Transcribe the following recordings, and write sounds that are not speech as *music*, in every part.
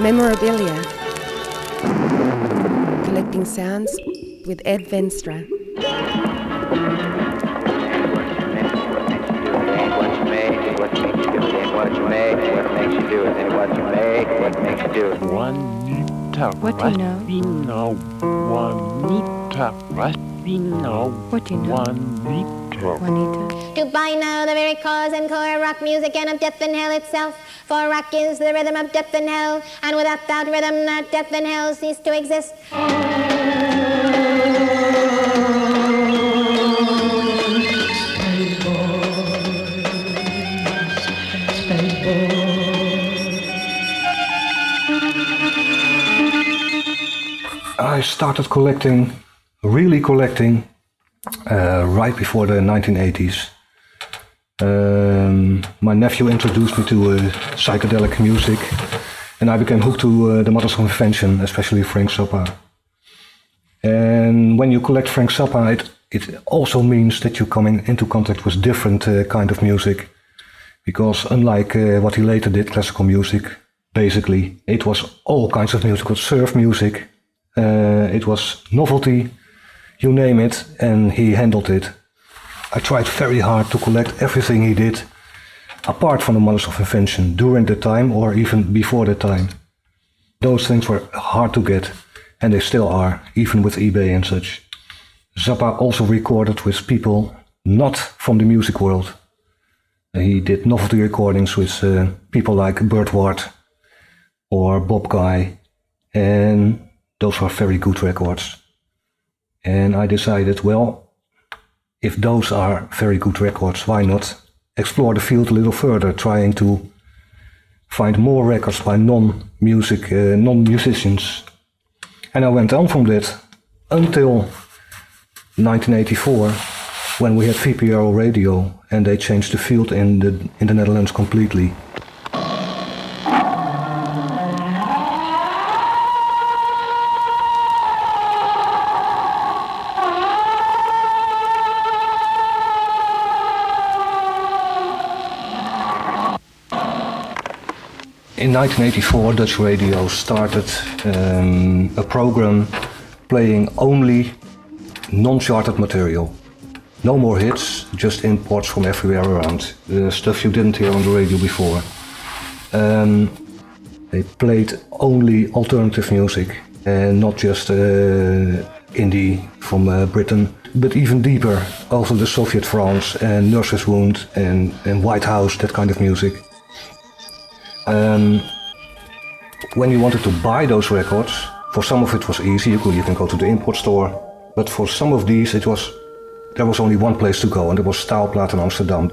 Memorabilia. Collecting sounds with Ed Veenstra. what you make, what makes you do it, What you make and what you make, what makes you do it. Juanita What do you know? Rafino, Juanita Rafino, What do? Juanita. Juanita. Goodbye now, the very cause and core of rock music and of death and hell itself. For rock is the rhythm of death and hell, and without that rhythm, that death and hell cease to exist. I started collecting, really collecting, uh, right before the 1980s. Um, my nephew introduced me to uh, psychedelic music, and I became hooked to uh, the Mothers of Invention, especially Frank Zappa. And when you collect Frank Zappa, it, it also means that you're coming into contact with different uh, kind of music, because unlike uh, what he later did, classical music, basically it was all kinds of music, it was surf music, uh, it was novelty, you name it, and he handled it. I tried very hard to collect everything he did, apart from the Mothers of Invention, during the time or even before the time. Those things were hard to get, and they still are, even with eBay and such. Zappa also recorded with people not from the music world. He did novelty recordings with uh, people like Burt Ward or Bob Guy, and those were very good records. And I decided, well, if those are very good records, why not explore the field a little further, trying to find more records by non-music, uh, non-musicians. And I went on from that until 1984, when we had VPRO radio, and they changed the field in the in the Netherlands completely. In 1984, Dutch radio started um, a program playing only non-charted material. No more hits, just imports from everywhere around. The stuff you didn't hear on the radio before. Um, they played only alternative music and not just uh, indie from uh, Britain, but even deeper, also the Soviet France and Nurse's Wound and, and Whitehouse, that kind of music. Um, when you wanted to buy those records, for some of it was easy. You could even go to the import store. But for some of these, it was there was only one place to go, and it was Staalplaat in Amsterdam.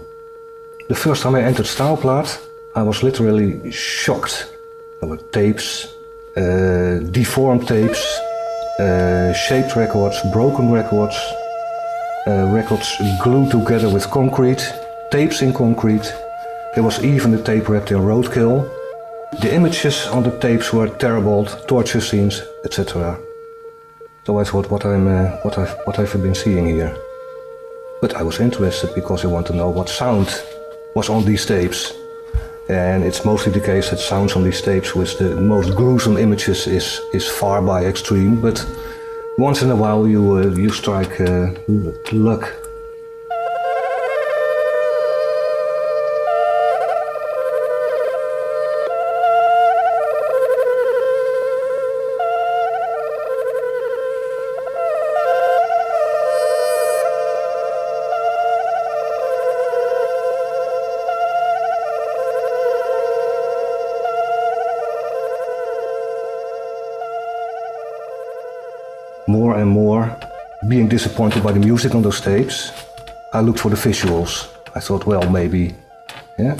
The first time I entered Staalplaat, I was literally shocked. There were tapes, uh, deformed tapes, uh, shaped records, broken records, uh, records glued together with concrete, tapes in concrete. There was even a tape in roadkill. The images on the tapes were terrible, torture scenes, etc. So I thought, what I'm, uh, what I've, what I've been seeing here. But I was interested because I want to know what sound was on these tapes. And it's mostly the case that sounds on these tapes with the most gruesome images is, is far by extreme. But once in a while you, uh, you strike uh, luck more being disappointed by the music on those tapes, I looked for the visuals. I thought, well, maybe, yeah,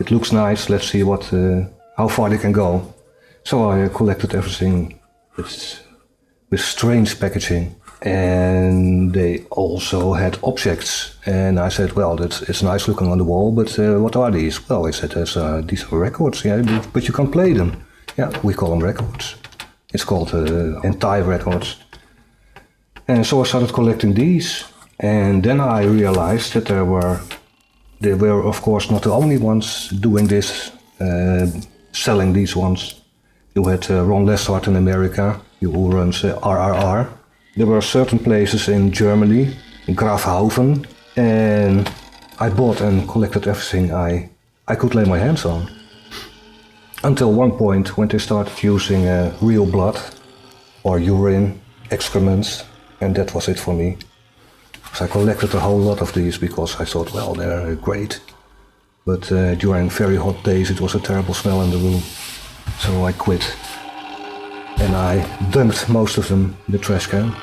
it looks nice. Let's see what, uh, how far they can go. So I collected everything with, with strange packaging, and they also had objects. And I said, well, that's it's nice looking on the wall, but uh, what are these? Well, I said, uh, these are records, yeah, but you can play them. Yeah, we call them records. It's called uh, entire records. And so I started collecting these. And then I realized that there were, they were of course not the only ones doing this, uh, selling these ones. You had uh, Ron Lessard in America, who runs uh, RRR. There were certain places in Germany, in Grafhausen, and I bought and collected everything I, I could lay my hands on. Until one point when they started using uh, real blood or urine, excrements, and that was it for me. So I collected a whole lot of these because I thought, well, they're great. But uh, during very hot days, it was a terrible smell in the room. So I quit. And I dumped most of them in the trash can.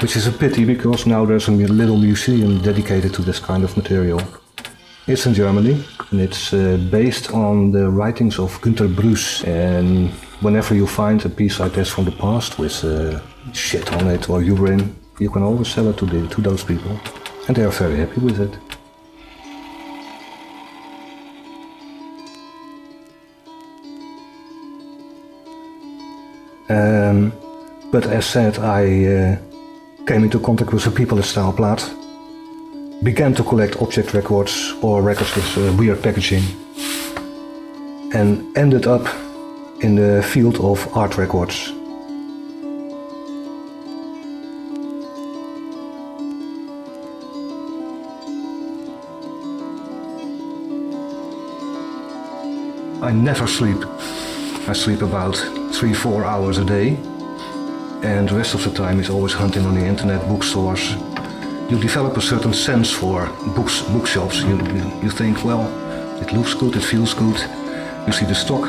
Which is a pity because now there's a little museum dedicated to this kind of material. It's in Germany and it's uh, based on the writings of Günter Brus. And whenever you find a piece like this from the past with uh, shit on it or urine, you can always sell it to, the, to those people. And they are very happy with it. Um, but as said, I uh, came into contact with the people at Staalplaat, began to collect object records or records with uh, weird packaging, and ended up in the field of art records. I never sleep. I sleep about three, four hours a day. And the rest of the time is always hunting on the internet, bookstores. You develop a certain sense for books, bookshops. You, you, think, well, it looks good, it feels good. You see the stock,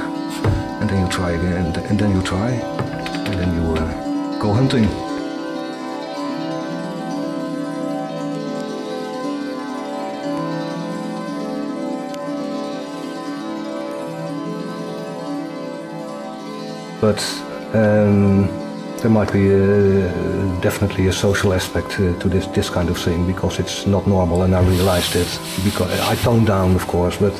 and then you try again, and, and then you try, and then you uh, go hunting. But um, there might be uh, definitely a social aspect uh, to this this kind of thing because it's not normal, and I realized it because I toned down, of course, but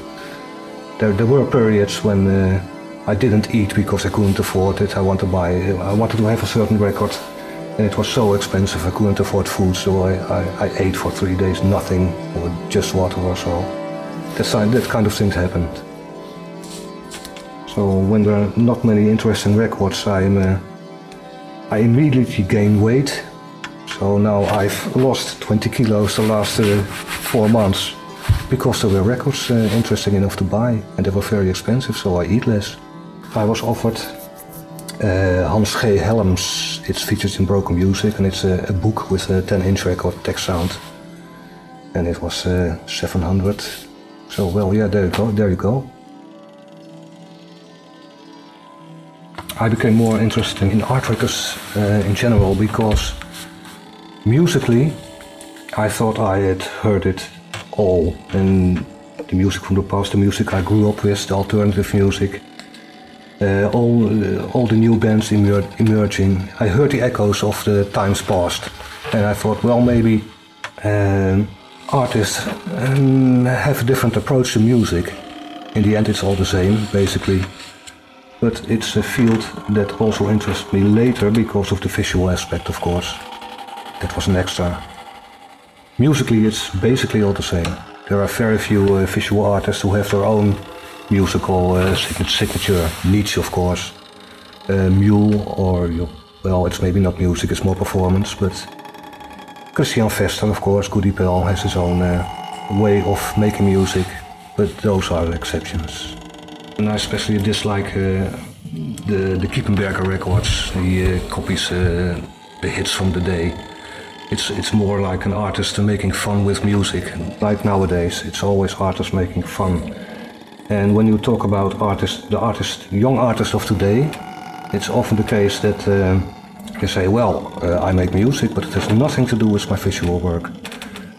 there there were periods when uh, I didn't eat because I couldn't afford it. I wanted to buy, I wanted to have a certain record, and it was so expensive I couldn't afford food, so I, I, I ate for three days nothing or just water or so. That, that kind of things happened. So when there are not many interesting records, I'm, uh, I immediately gain weight. So now I've lost 20 kilos the last uh, four months because there were records uh, interesting enough to buy and they were very expensive, so I eat less. I was offered uh, Hans G. Helms. It's featured in Broken Music and it's a, a book with a 10-inch record text sound, and it was uh, 700. So well, yeah, there you go. There you go. I became more interested in art records uh, in general because musically I thought I had heard it all. And the music from the past, the music I grew up with, the alternative music, uh, all, uh, all the new bands emer- emerging. I heard the echoes of the times past. And I thought, well, maybe um, artists um, have a different approach to music. In the end, it's all the same, basically but it's a field that also interests me later because of the visual aspect, of course. That was an extra. Musically, it's basically all the same. There are very few uh, visual artists who have their own musical uh, signature. Nitsch, of course, uh, Mühl, or well, it's maybe not music, it's more performance. But Christian Vester, of course, Goody Pell has his own uh, way of making music. But those are exceptions. And I especially dislike uh, the, the Kippenberger records. He uh, copies uh, the hits from the day. It's, it's more like an artist making fun with music. Like nowadays, it's always artists making fun. And when you talk about artists, the artist, young artists of today, it's often the case that uh, they say, well, uh, I make music, but it has nothing to do with my visual work.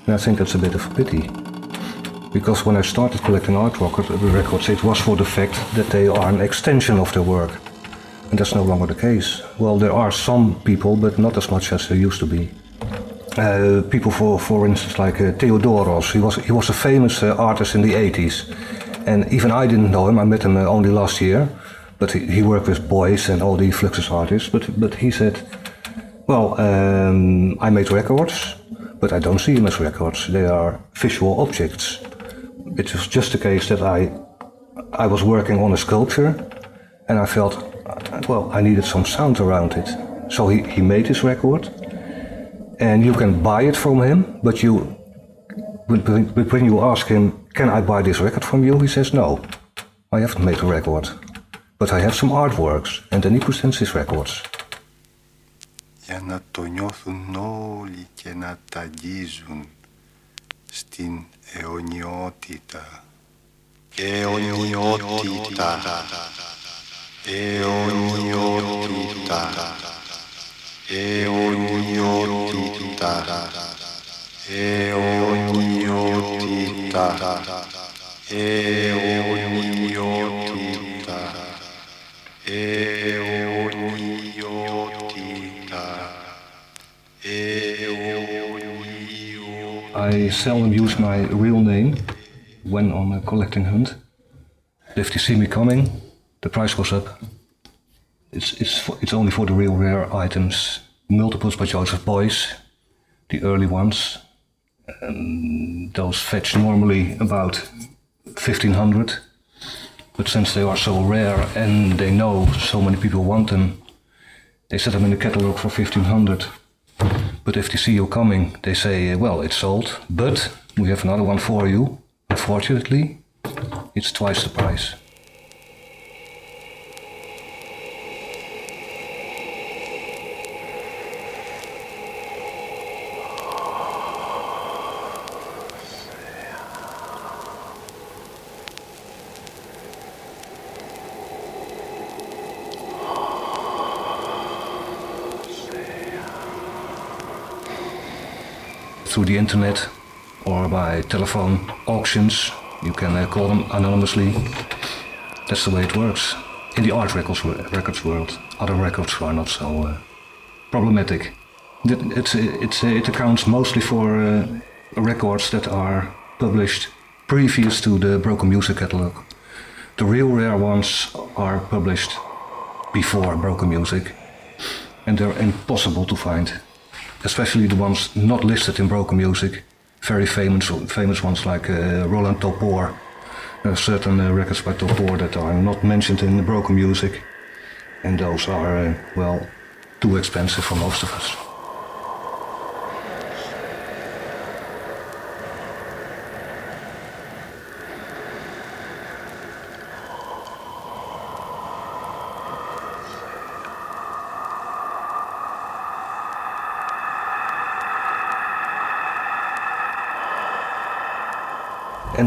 And I think that's a bit of a pity because when I started collecting art records, it was for the fact that they are an extension of their work. And that's no longer the case. Well, there are some people, but not as much as there used to be. Uh, people, for, for instance, like uh, Theodoros, he was, he was a famous uh, artist in the 80s. And even I didn't know him, I met him uh, only last year. But he, he, worked with Beuys and all the Fluxus artists. But, but he said, Well, um, I made records, but I don't see them as records. They are visual objects it was just the case that I, I was working on a sculpture And I felt, uh, well, I needed some sound around it. So he, he made his record, and you can buy it from him, but you, but when but when you ask him, can I buy this record from you? He says, no, I haven't made a record, but I have some artworks, and then he presents his records. για να το νιώθουν όλοι και να τα αγγίζουν στην αιωνιότητα. Αιωνιότητα. Αιωνιότητα. Αιωνιότητα. Αιωνιότητα. Αιωνιότητα. Αιωνιότητα. I seldom use my real name when on a collecting hunt. If they see me coming, the price goes up. It's it's for, it's only for the real rare items. Multiples by Joseph Beuys, the early ones. Um, those fetch normally about fifteen hundred. But since they are so rare and they know so many people want them, they set them in the catalog for fifteen hundred. But if they see you coming, they say, well, it's sold, but we have another one for you. Unfortunately, it's twice the price. Through the internet or by telephone auctions. You can uh, call them anonymously. That's the way it works. In the art records, records world, other records are not so uh, problematic. It, it's, it's, it accounts mostly for uh, records that are published previous to the Broken Music catalog. The real rare ones are published before Broken Music, and they're impossible to find especially the ones not listed in broken music. Very famous, famous ones like uh, Roland Topor. Are certain uh, records by Topor that are not mentioned in broken music, and those are, uh, well, too expensive for most of us.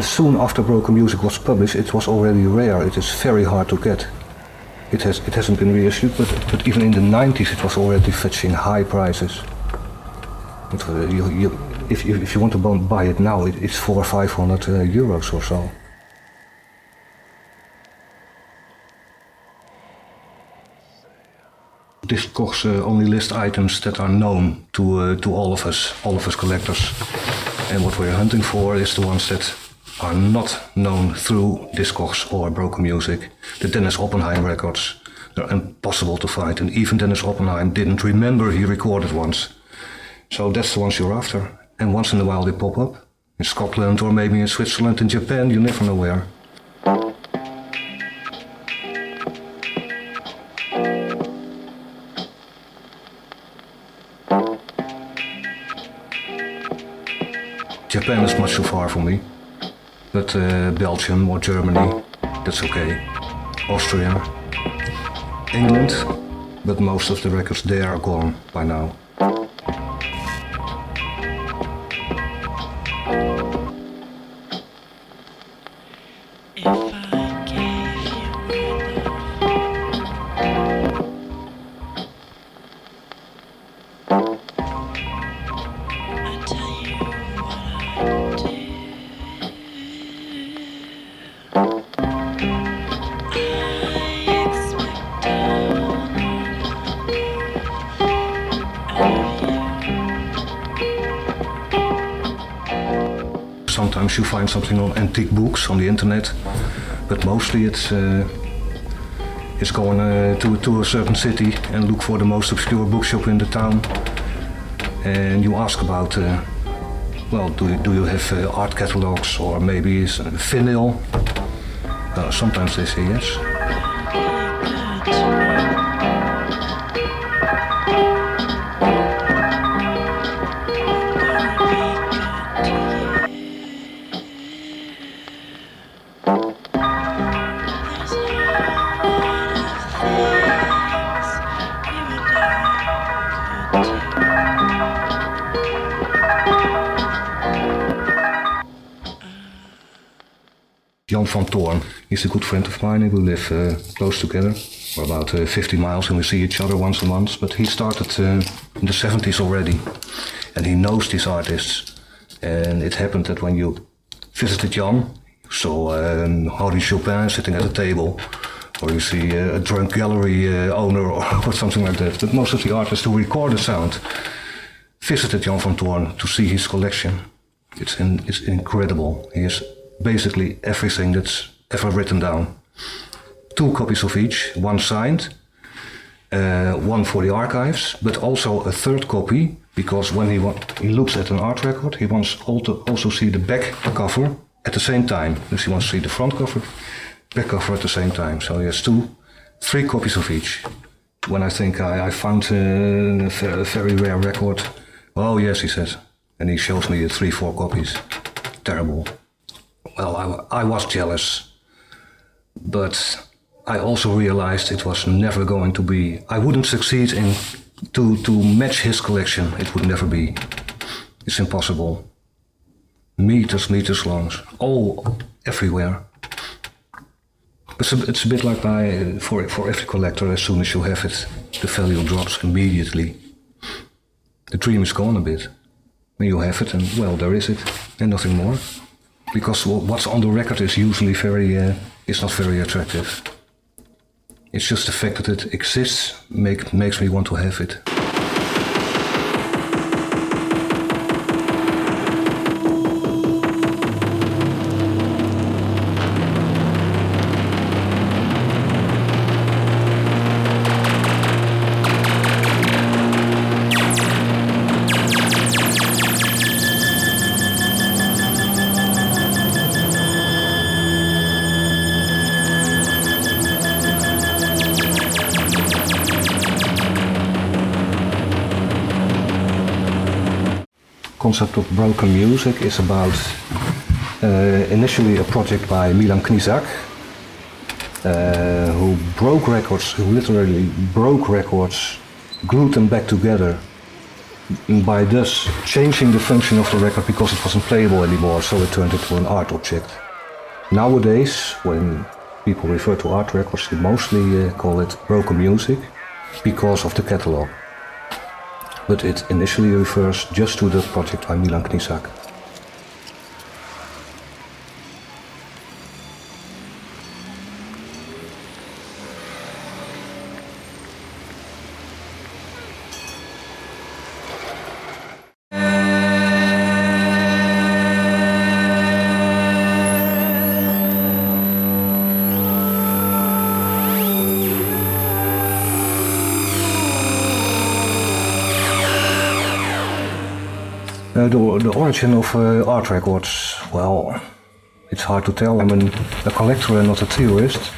Soon after Broken Music was published, it was already rare. It is very hard to get. It has it hasn't been reissued, but but even in the 90s, it was already fetching high prices. But, uh, you, you, if you if you want to buy it now, it, it's four or five hundred uh, euros or so. Discogs uh, only list items that are known to uh, to all of us, all of us collectors. And what we're hunting for is the ones that are not known through Discogs or Broken Music. The Dennis Oppenheim records. They're impossible to find, and even Dennis Oppenheim didn't remember he recorded once. So that's the ones you're after. And once in a while they pop up. In Scotland or maybe in Switzerland, in Japan, you never know where. Japan is much too far for me. But uh, Belgium or Germany, that's okay. Austria, England, but most of the records there are gone by now. Antique books on the internet, but mostly it's uh, it's going uh, to to a certain city and look for the most obscure bookshop in the town, and you ask about. Uh, well, do you, do you have art catalogs or maybe is vinyl? Sometimes they say yes. Van Toorn. He's a good friend of mine. We live uh, close together. We're about uh, 50 miles and we see each other once a month. But he started uh, in the 70s already. And he knows these artists. And it happened that when you visited Jan, you saw um, Henri Chopin sitting at a table. Or you see uh, a drunk gallery uh, owner or, *laughs* or something like that. But most of the artists who record the sound visited Jan van Toorn to see his collection. It's, in, it's incredible. He has basically everything that's ever written down. Two copies of each, one signed, uh, one for the archives, but also a third copy because when he, he looks at an art record, he wants also also see the back cover at the same time. Dus he wants to see the front cover, back cover at the same time. So he has two, three copies of each. When I think I, I found uh, a, a very rare record, oh yes, he says, and he shows me the three, four copies. Terrible. Well, I, I was jealous, but I also realized it was never going to be. I wouldn't succeed in to to match his collection. It would never be. It's impossible. Meters, meters long, all everywhere. It's a, it's a bit like by for for every collector. As soon as you have it, the value drops immediately. The dream is gone a bit. When you have it, and well, there is it, and nothing more. Because what's on the record is usually very, uh, is not very attractive. It's just the fact that it exists make, makes me want to have it. Concept of broken music is about uh, initially a project by Milan Knizak, uh, who broke records, who literally broke records, glued them back together, by thus changing the function of the record because it wasn't playable anymore, so it turned into an art object. Nowadays, when people refer to art records, they mostly uh, call it broken music because of the catalog but it initially refers just to the project by Milan Knizak. Origin of uh, art records, well, it's hard to tell. I'm an, a collector and not a theorist,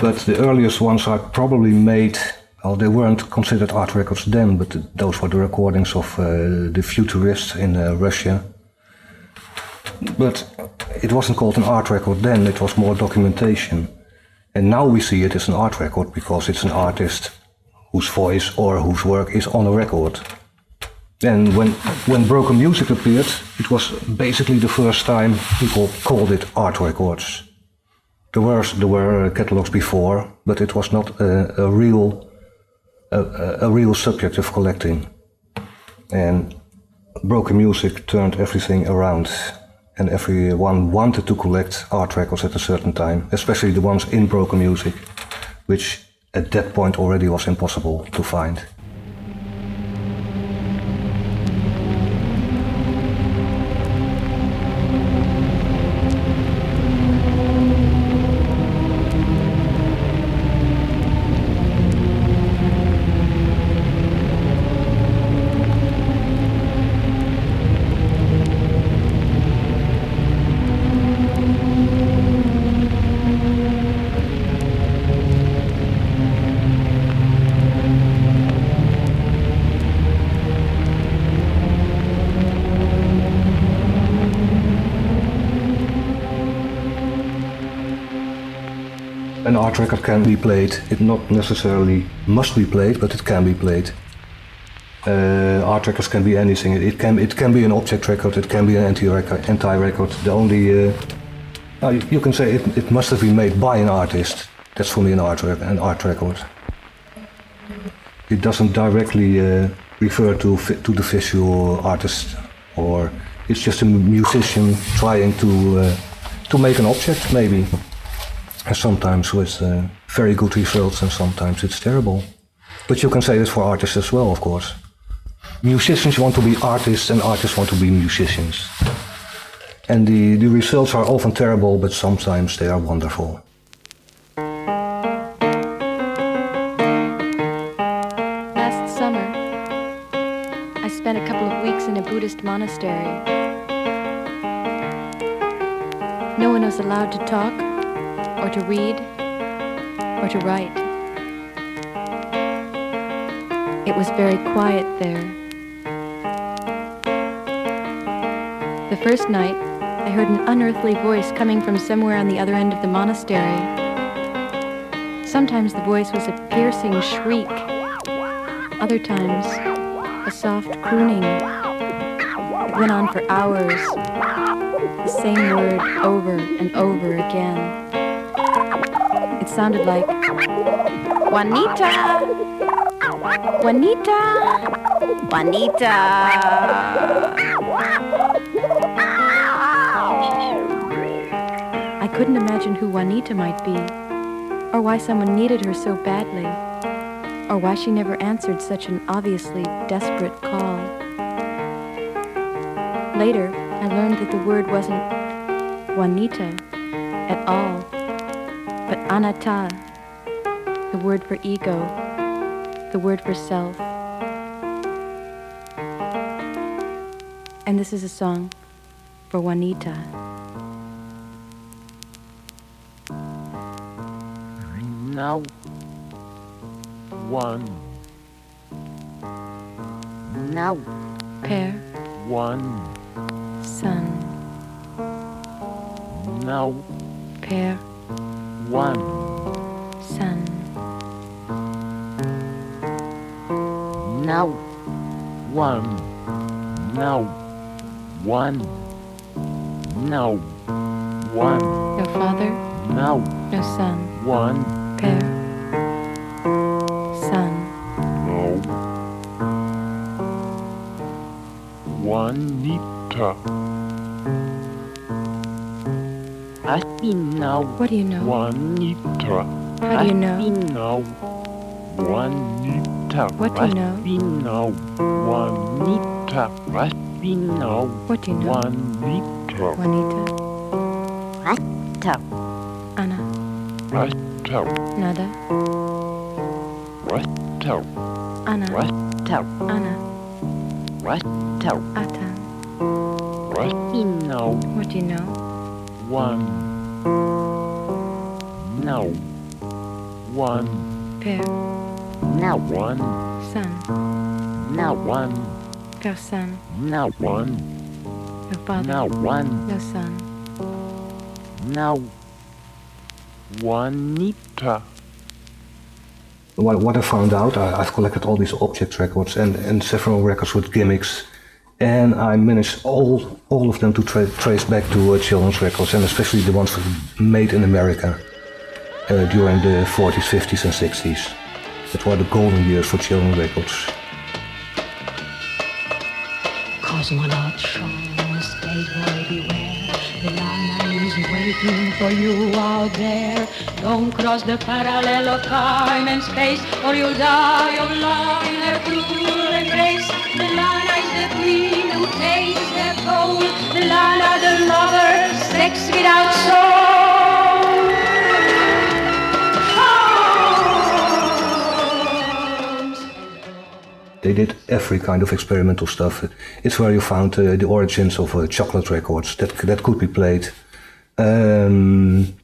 but the earliest ones are probably made, well, they weren't considered art records then, but those were the recordings of uh, the futurists in uh, Russia. But it wasn't called an art record then, it was more documentation. And now we see it as an art record because it's an artist whose voice or whose work is on a record. And when when broken music appeared, it was basically the first time people called it art records. There were there were catalogs before, but it was not a, a real a, a- a real subject of collecting. And broken music turned everything around, and everyone wanted to collect art records at a certain time, especially the ones in broken music, which at that point already was impossible to find. An art record can be played. It not necessarily must be played, but it can be played. Uh, art records can be anything. It, can it can be an object record. It can be an anti record. Anti record. The only uh, you, can say it, it must have been made by an artist. That's for me an art, rec- an art record. It doesn't directly uh, refer to, to the visual artist, or it's just a musician trying to, uh, to make an object, maybe. And sometimes with uh, very good results, and sometimes it's terrible. But you can say this for artists as well, of course. Musicians want to be artists, and artists want to be musicians. And the, the results are often terrible, but sometimes they are wonderful. Last summer, I spent a couple of weeks in a Buddhist monastery. No one was allowed to talk, or to read, or to write. It was very quiet there. The first night, I heard an unearthly voice coming from somewhere on the other end of the monastery. Sometimes the voice was a piercing shriek. Other times, a soft crooning. It went on for hours. The same word over and over again. Sounded like Juanita! Juanita! Juanita! I couldn't imagine who Juanita might be, or why someone needed her so badly, or why she never answered such an obviously desperate call. Later, I learned that the word wasn't Juanita at all, anatta, the word for ego, the word for self. And this is a song for Juanita. Now, one, Now, Pair, one, son, now, pair, one, son. now, one, now, one, now, one, No father, now, no son, one, pair, son. no. One. I see. What do you know? Juanita. How do you know? now. Juanita. What do you know? Now. Juanita. Now. What do you know? Juanita. Juanita, tap, Anna, tell. nada, tell. Anna, tap, Anna, I tell. Ata. I see now. What do you know? One. Now. One. Pair, now, One. son, now, One. personne, Now one. no father, Now one. no son. Now. Juanita. What, what I found out, I, I've collected all these object records and, and several records with gimmicks, and I managed all all of them to tra- trace back to uh, children's records, and especially the ones made in America uh, during the 40s, 50s, and 60s. That were the golden years for children's records. Cosmonaut Sean, space boy beware. The line is waiting for you out there. Don't cross the parallel of time and space, or you'll die of love takes their cold. The the lover, sex without soul. They did every kind of experimental stuff. It's where you found uh, the origins of uh, chocolate records that that could be played. Um,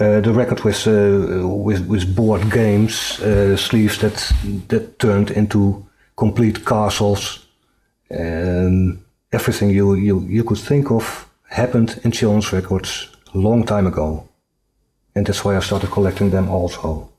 uh, the record with, uh, with with board games, uh, sleeves that that turned into complete castles. Um, everything you, you you could think of happened in children's records long time ago, and that's why I started collecting them also.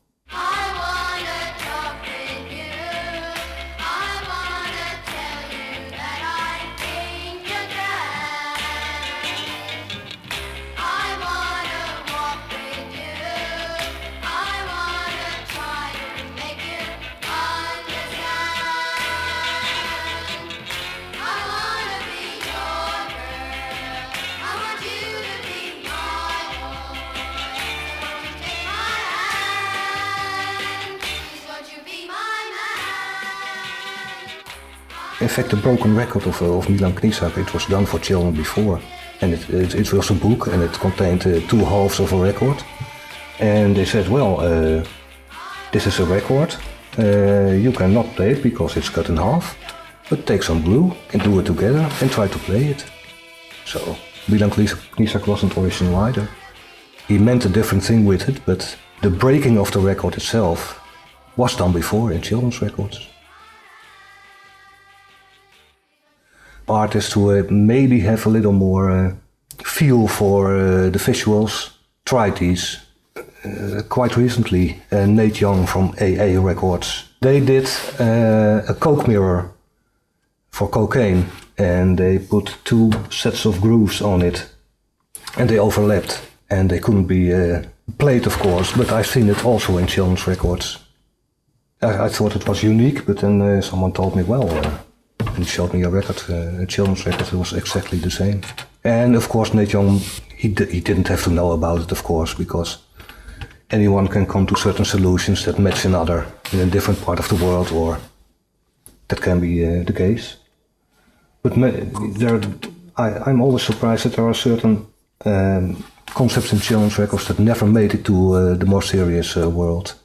In fact, the broken record of, uh, of Milan Knizak, it was done for children before. And it, it, it was a book and it contained uh, two halves of a record. And they said, well, uh, this is a record. Uh, you cannot play it because it's cut in half. But take some glue and do it together and try to play it. So Milan Knizak wasn't original either. He meant a different thing with it, but the breaking of the record itself was done before in children's records. Artists who uh, maybe have a little more uh, feel for uh, the visuals tried these. Quite recently, Nate Young from AA Records. They did a coke mirror for cocaine and they put two sets of grooves on it and they overlapped and they couldn't be uh, played of course but I've seen it also in children's records. I, I thought it was unique but then uh, someone told me well uh, and showed me a record, a children's record it was exactly the same. And of course Nate Young, he, he didn't have to know about it of course because anyone can come to certain solutions that match another in a different part of the world or that can be uh, the case. But there, I, I'm always surprised that there are certain um, concepts in children's records that never made it to uh, the more serious uh, world.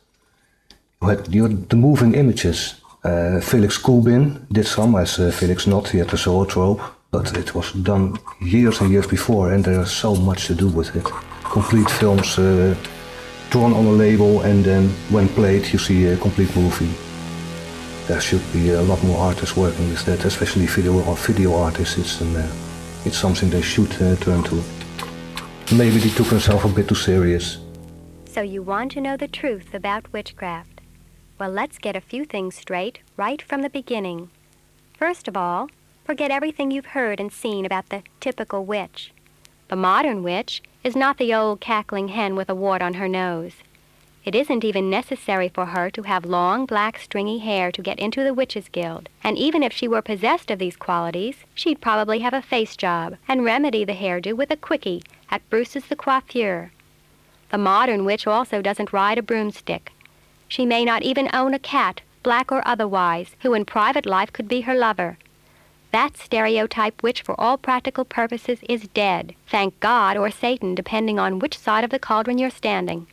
You had the moving images. Uh, Felix Kubin did some as uh, Felix Not, he had the zoetrope, but it was done years and years before, and there's so much to do with it. Complete films uh, drawn on a label, and then when played, you see a complete movie there should be a lot more artists working with that, especially video or video artists. It's, an, uh, it's something they should uh, turn to. Maybe they took themselves a bit too serious. So you want to know the truth about witchcraft? Well, let's get a few things straight right from the beginning. First of all, forget everything you've heard and seen about the typical witch. The modern witch is not the old cackling hen with a wart on her nose. It isn't even necessary for her to have long, black, stringy hair to get into the Witches' Guild. And even if she were possessed of these qualities, she'd probably have a face job and remedy the hairdo with a quickie at Bruce's the Coiffeur. The modern witch also doesn't ride a broomstick. She may not even own a cat, black or otherwise, who in private life could be her lover. That stereotype which for all practical purposes is dead. Thank God or Satan, depending on which side of the cauldron you're standing.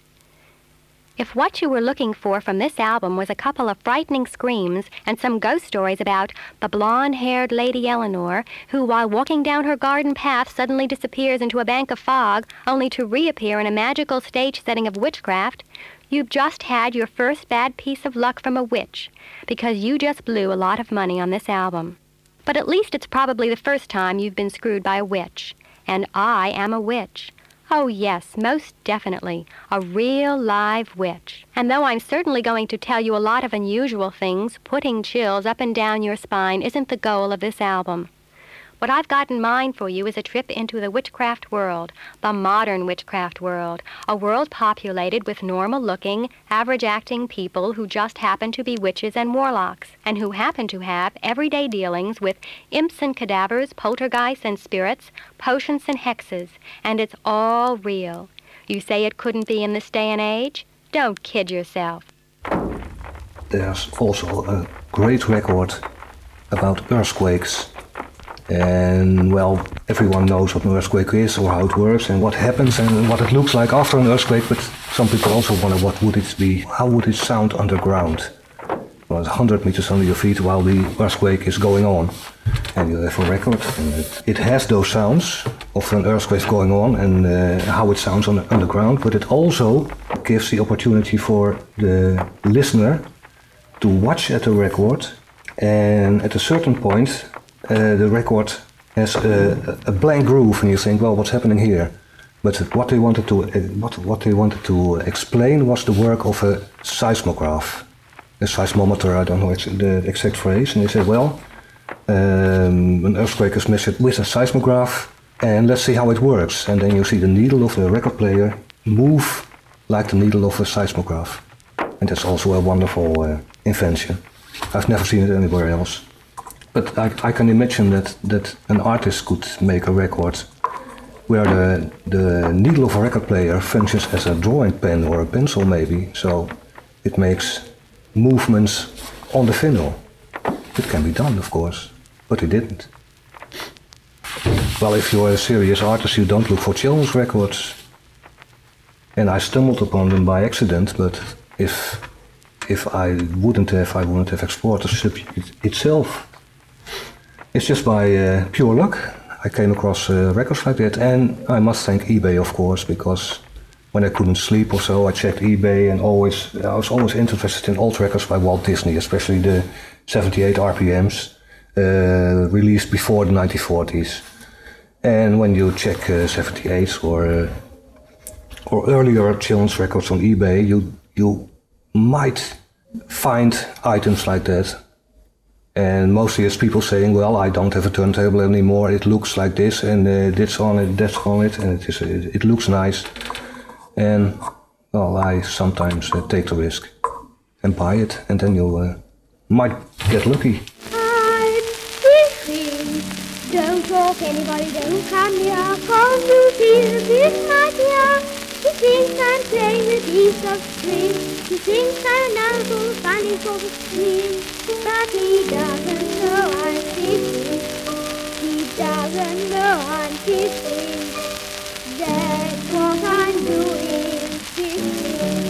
If what you were looking for from this album was a couple of frightening screams and some ghost stories about the blonde haired Lady Eleanor, who while walking down her garden path suddenly disappears into a bank of fog, only to reappear in a magical stage setting of witchcraft, you've just had your first bad piece of luck from a witch, because you just blew a lot of money on this album. But at least it's probably the first time you've been screwed by a witch. And I am a witch. Oh, yes, most definitely. A real live witch. And though I'm certainly going to tell you a lot of unusual things, putting chills up and down your spine isn't the goal of this album. What I've got in mind for you is a trip into the witchcraft world, the modern witchcraft world, a world populated with normal looking, average acting people who just happen to be witches and warlocks, and who happen to have everyday dealings with imps and cadavers, poltergeists and spirits, potions and hexes, and it's all real. You say it couldn't be in this day and age? Don't kid yourself. There's also a great record about earthquakes and well, everyone knows what an earthquake is or how it works and what happens and what it looks like after an earthquake. But some people also wonder what would it be? How would it sound underground? Well, 100 meters under your feet while the earthquake is going on. And you have a record, and it, it has those sounds of an earthquake going on and uh, how it sounds on the underground. But it also gives the opportunity for the listener to watch at the record, and at a certain point, uh, the record has a, a, blank groove, and you think, well, what's happening here? But what they wanted to uh, what what they wanted to explain was the work of a seismograph, a seismometer. I don't know the exact phrase. And they said, well, um, an earthquake is measured with a seismograph, and let's see how it works. And then you see the needle of the record player move like the needle of a seismograph, and that's also a wonderful uh, invention. I've never seen it anywhere else. But I, I can imagine that, that an artist could make a record where the, the needle of a record player functions as a drawing pen or a pencil maybe, so it makes movements on the vinyl. It can be done, of course. but he didn't. Well, if you're a serious artist, you don't look for children's records. And I stumbled upon them by accident, but if if I wouldn't have, I wouldn't have explored the subject itself. It's just by uh, pure luck I came across uh, records like that, and I must thank eBay, of course, because when I couldn't sleep or so, I checked eBay, and always I was always interested in old records by Walt Disney, especially the 78 RPMs uh, released before the 1940s. And when you check uh, 78s or uh, or earlier children's records on eBay, you you might find items like that. And mostly it's people saying, "Well, I don't have a turntable anymore. It looks like this, and uh, this on it, that's on it, and it is it, it looks nice." And well, I sometimes uh, take the risk and buy it, and then you uh, might get lucky. Don't talk anybody, don't come here. Come to this my dear. Thinks I'm playing with of. He funny. But he doesn't know I'm fishing. He doesn't know I'm fishing. That's what I'm doing, fishing.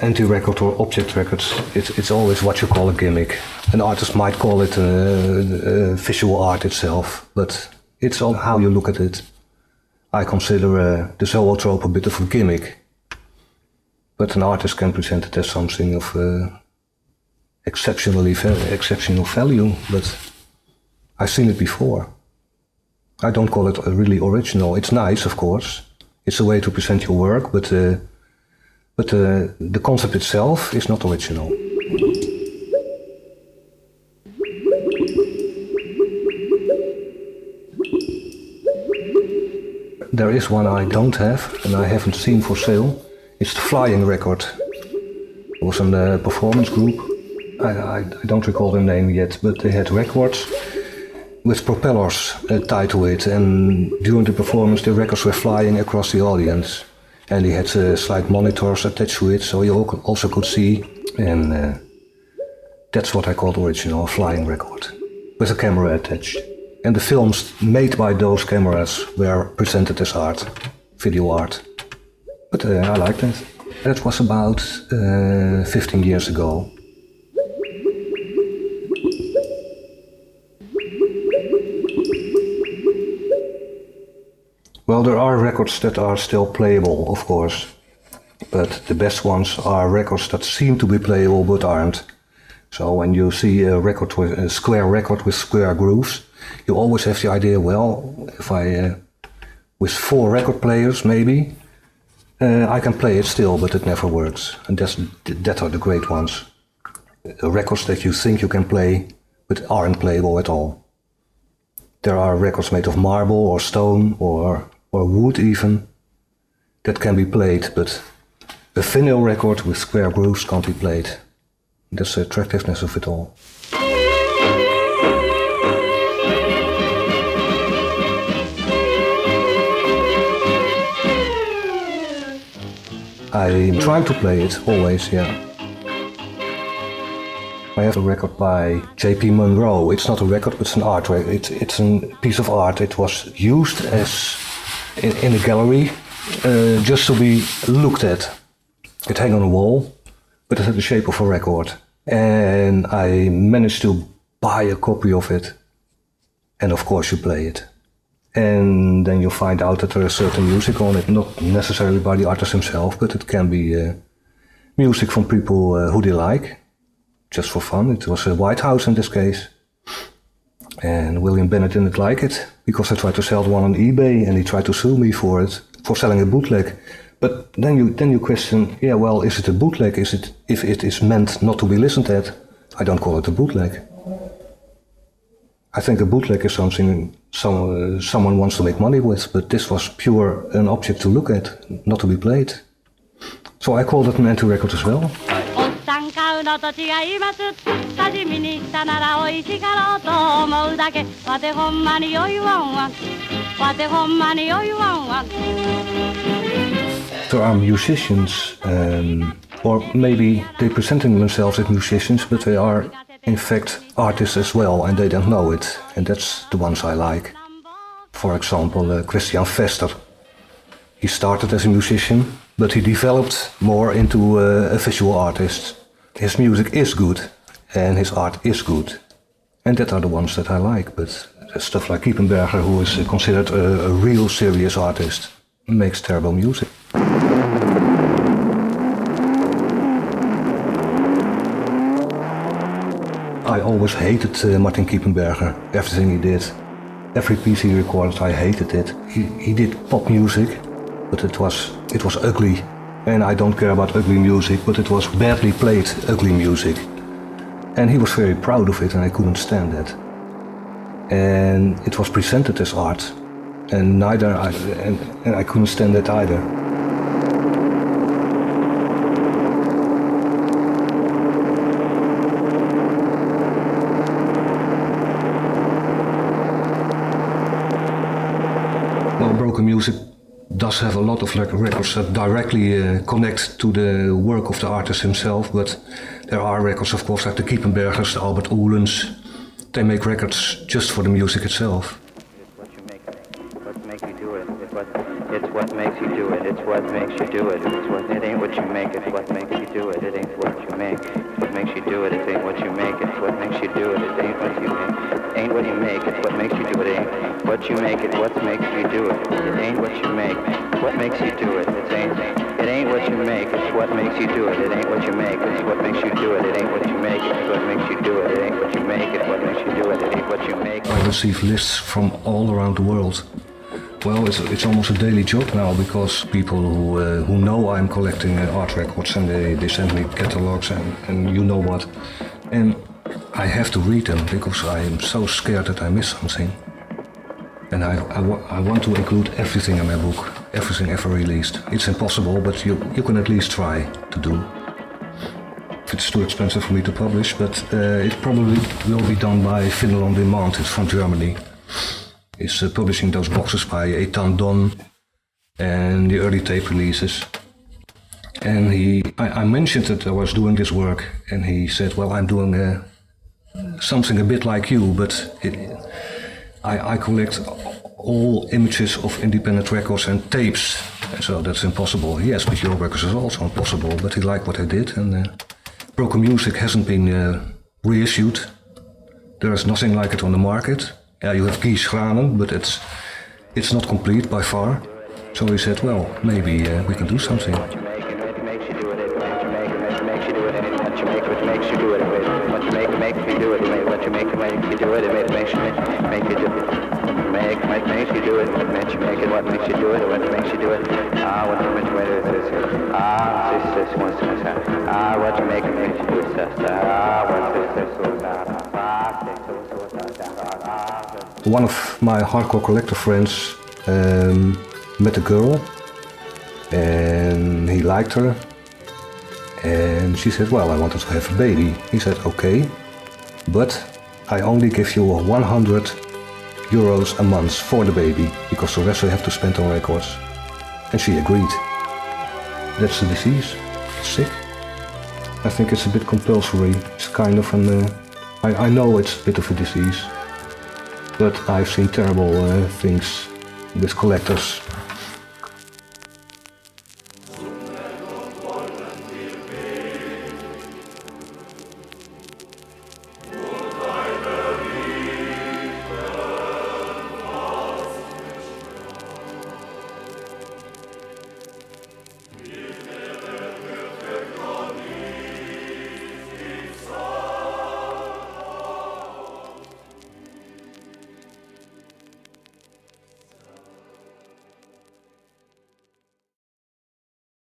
anti-record or object records, it's, it's always what you call a gimmick. An artist might call it uh, uh, visual art itself, but it's all how you look at it. I consider uh, the zoetrope a bit of a gimmick, but an artist can present it as something of uh, exceptionally exceptional value. But I've seen it before. I don't call it really original. It's nice, of course. It's a way to present your work, but uh, but uh, the concept itself is not original. There is one I don't have and I haven't seen for sale. It's the Flying Record. It was a uh, performance group. I, I, I don't recall the name yet, but they had records with propellers uh, tied to it, and during the performance, the records were flying across the audience. And they had uh, slight monitors attached to it, so you also could see. And uh, that's what I call the original flying record, with a camera attached. And the films made by those cameras were presented as art, video art. But uh, I liked it. That was about uh, 15 years ago. Well, there are records that are still playable, of course. But the best ones are records that seem to be playable but aren't. So when you see a record with a square record with square grooves, you always have the idea, well, if I uh, with four record players maybe, uh, I can play it still, but it never works. And that's that are the great ones. Uh, records that you think you can play, but aren't playable at all. There are records made of marble or stone or or wood even that can be played, but a vinyl record with square grooves can't be played. That's the attractiveness of it all. I'm trying to play it always, yeah. I have a record by J.P. Monroe. It's not a record, it's an art. re- It's it's a piece of art. It was used as in, in a gallery uh, just to be looked at. It hung on a wall, but it had the shape of a record. And I managed to buy a copy of it. And of course, you play it. And then you find out that there is certain music on it, not necessarily by the artist himself, but it can be uh, music from people uh, who they like, just for fun. It was a Whitehouse in this case. And William Bennett didn't like it because I tried to sell one on eBay and he tried to sue me for it, for selling a bootleg. But then you then you question, yeah, well, is it a bootleg? Is it if it is meant not to be listened at? I don't call it a bootleg. I think a bootleg is something some, uh, someone wants to make money with, but this was pure an object to look at, not to be played. So I called it an anti record as well. There are musicians, um, or maybe they presenting themselves as musicians, but they are in fact artists as well, and they don't know it. And that's the ones I like. For example, uh, Christian Vester. He started as a musician, but he developed more into uh, a visual artist. His music is good, and his art is good. And that are the ones that I like. But stuff like Kippenberger, who is considered a, a real serious artist, makes terrible music. Always hated uh, Martin Kippenberger, everything he did. Every piece he recorded, I hated it. He, he did pop music, but it was, it was ugly. And I don't care about ugly music, but it was badly played ugly music. And he was very proud of it, and I couldn't stand that. And it was presented as art, and neither I, and, and I couldn't stand that either. Well, broken music does have a lot of like records that directly uh, connect to the work of the artist himself, but there are records, of course, like the Kippenbergers, the Albert Oehlens. They make records just for the music itself. Receive lists from all around the world. Well, it's, it's almost a daily job now because people who uh, who know I'm collecting uh, art records and they, they send me catalogs and, and you know what. And I have to read them because I am so scared that I miss something. And I, I, I want to include everything in my book, everything ever released. It's impossible, but you, you can at least try to do. It's too expensive for me to publish, but uh, it probably will be done by Vinyl on Demand. It's from Germany is uh, publishing those boxes by Etant Donnés and the early tape releases. And he, I, I mentioned that I was doing this work, and he said, "Well, I'm doing uh, something a bit like you, but it, I, I collect all images of independent records and tapes, so that's impossible." Yes, but your records is also impossible. But he liked what I did, and uh, Broken Music hasn't been uh, reissued. There is nothing like it on the market. Yeah, you have Guy Schraenen, but it's it's not complete by far. So he said, well, maybe uh, we can do something. makes you do it. What make makes you do it. What makes you do it. What makes you do it. It. What makes you do it. What. Ah. Ah. Ah, makes you do it. One of my hardcore collector friends um, met a girl and he liked her and she said, well, I wanted to have a baby. He said, okay, but I only give you 100 euros a month for the baby because the rest I have to spend on records. And she agreed. That's the disease. Sick. I think it's a bit compulsory. It's kind of an... Uh, I, I know it's a bit of a disease. But I've seen terrible uh, things with collectors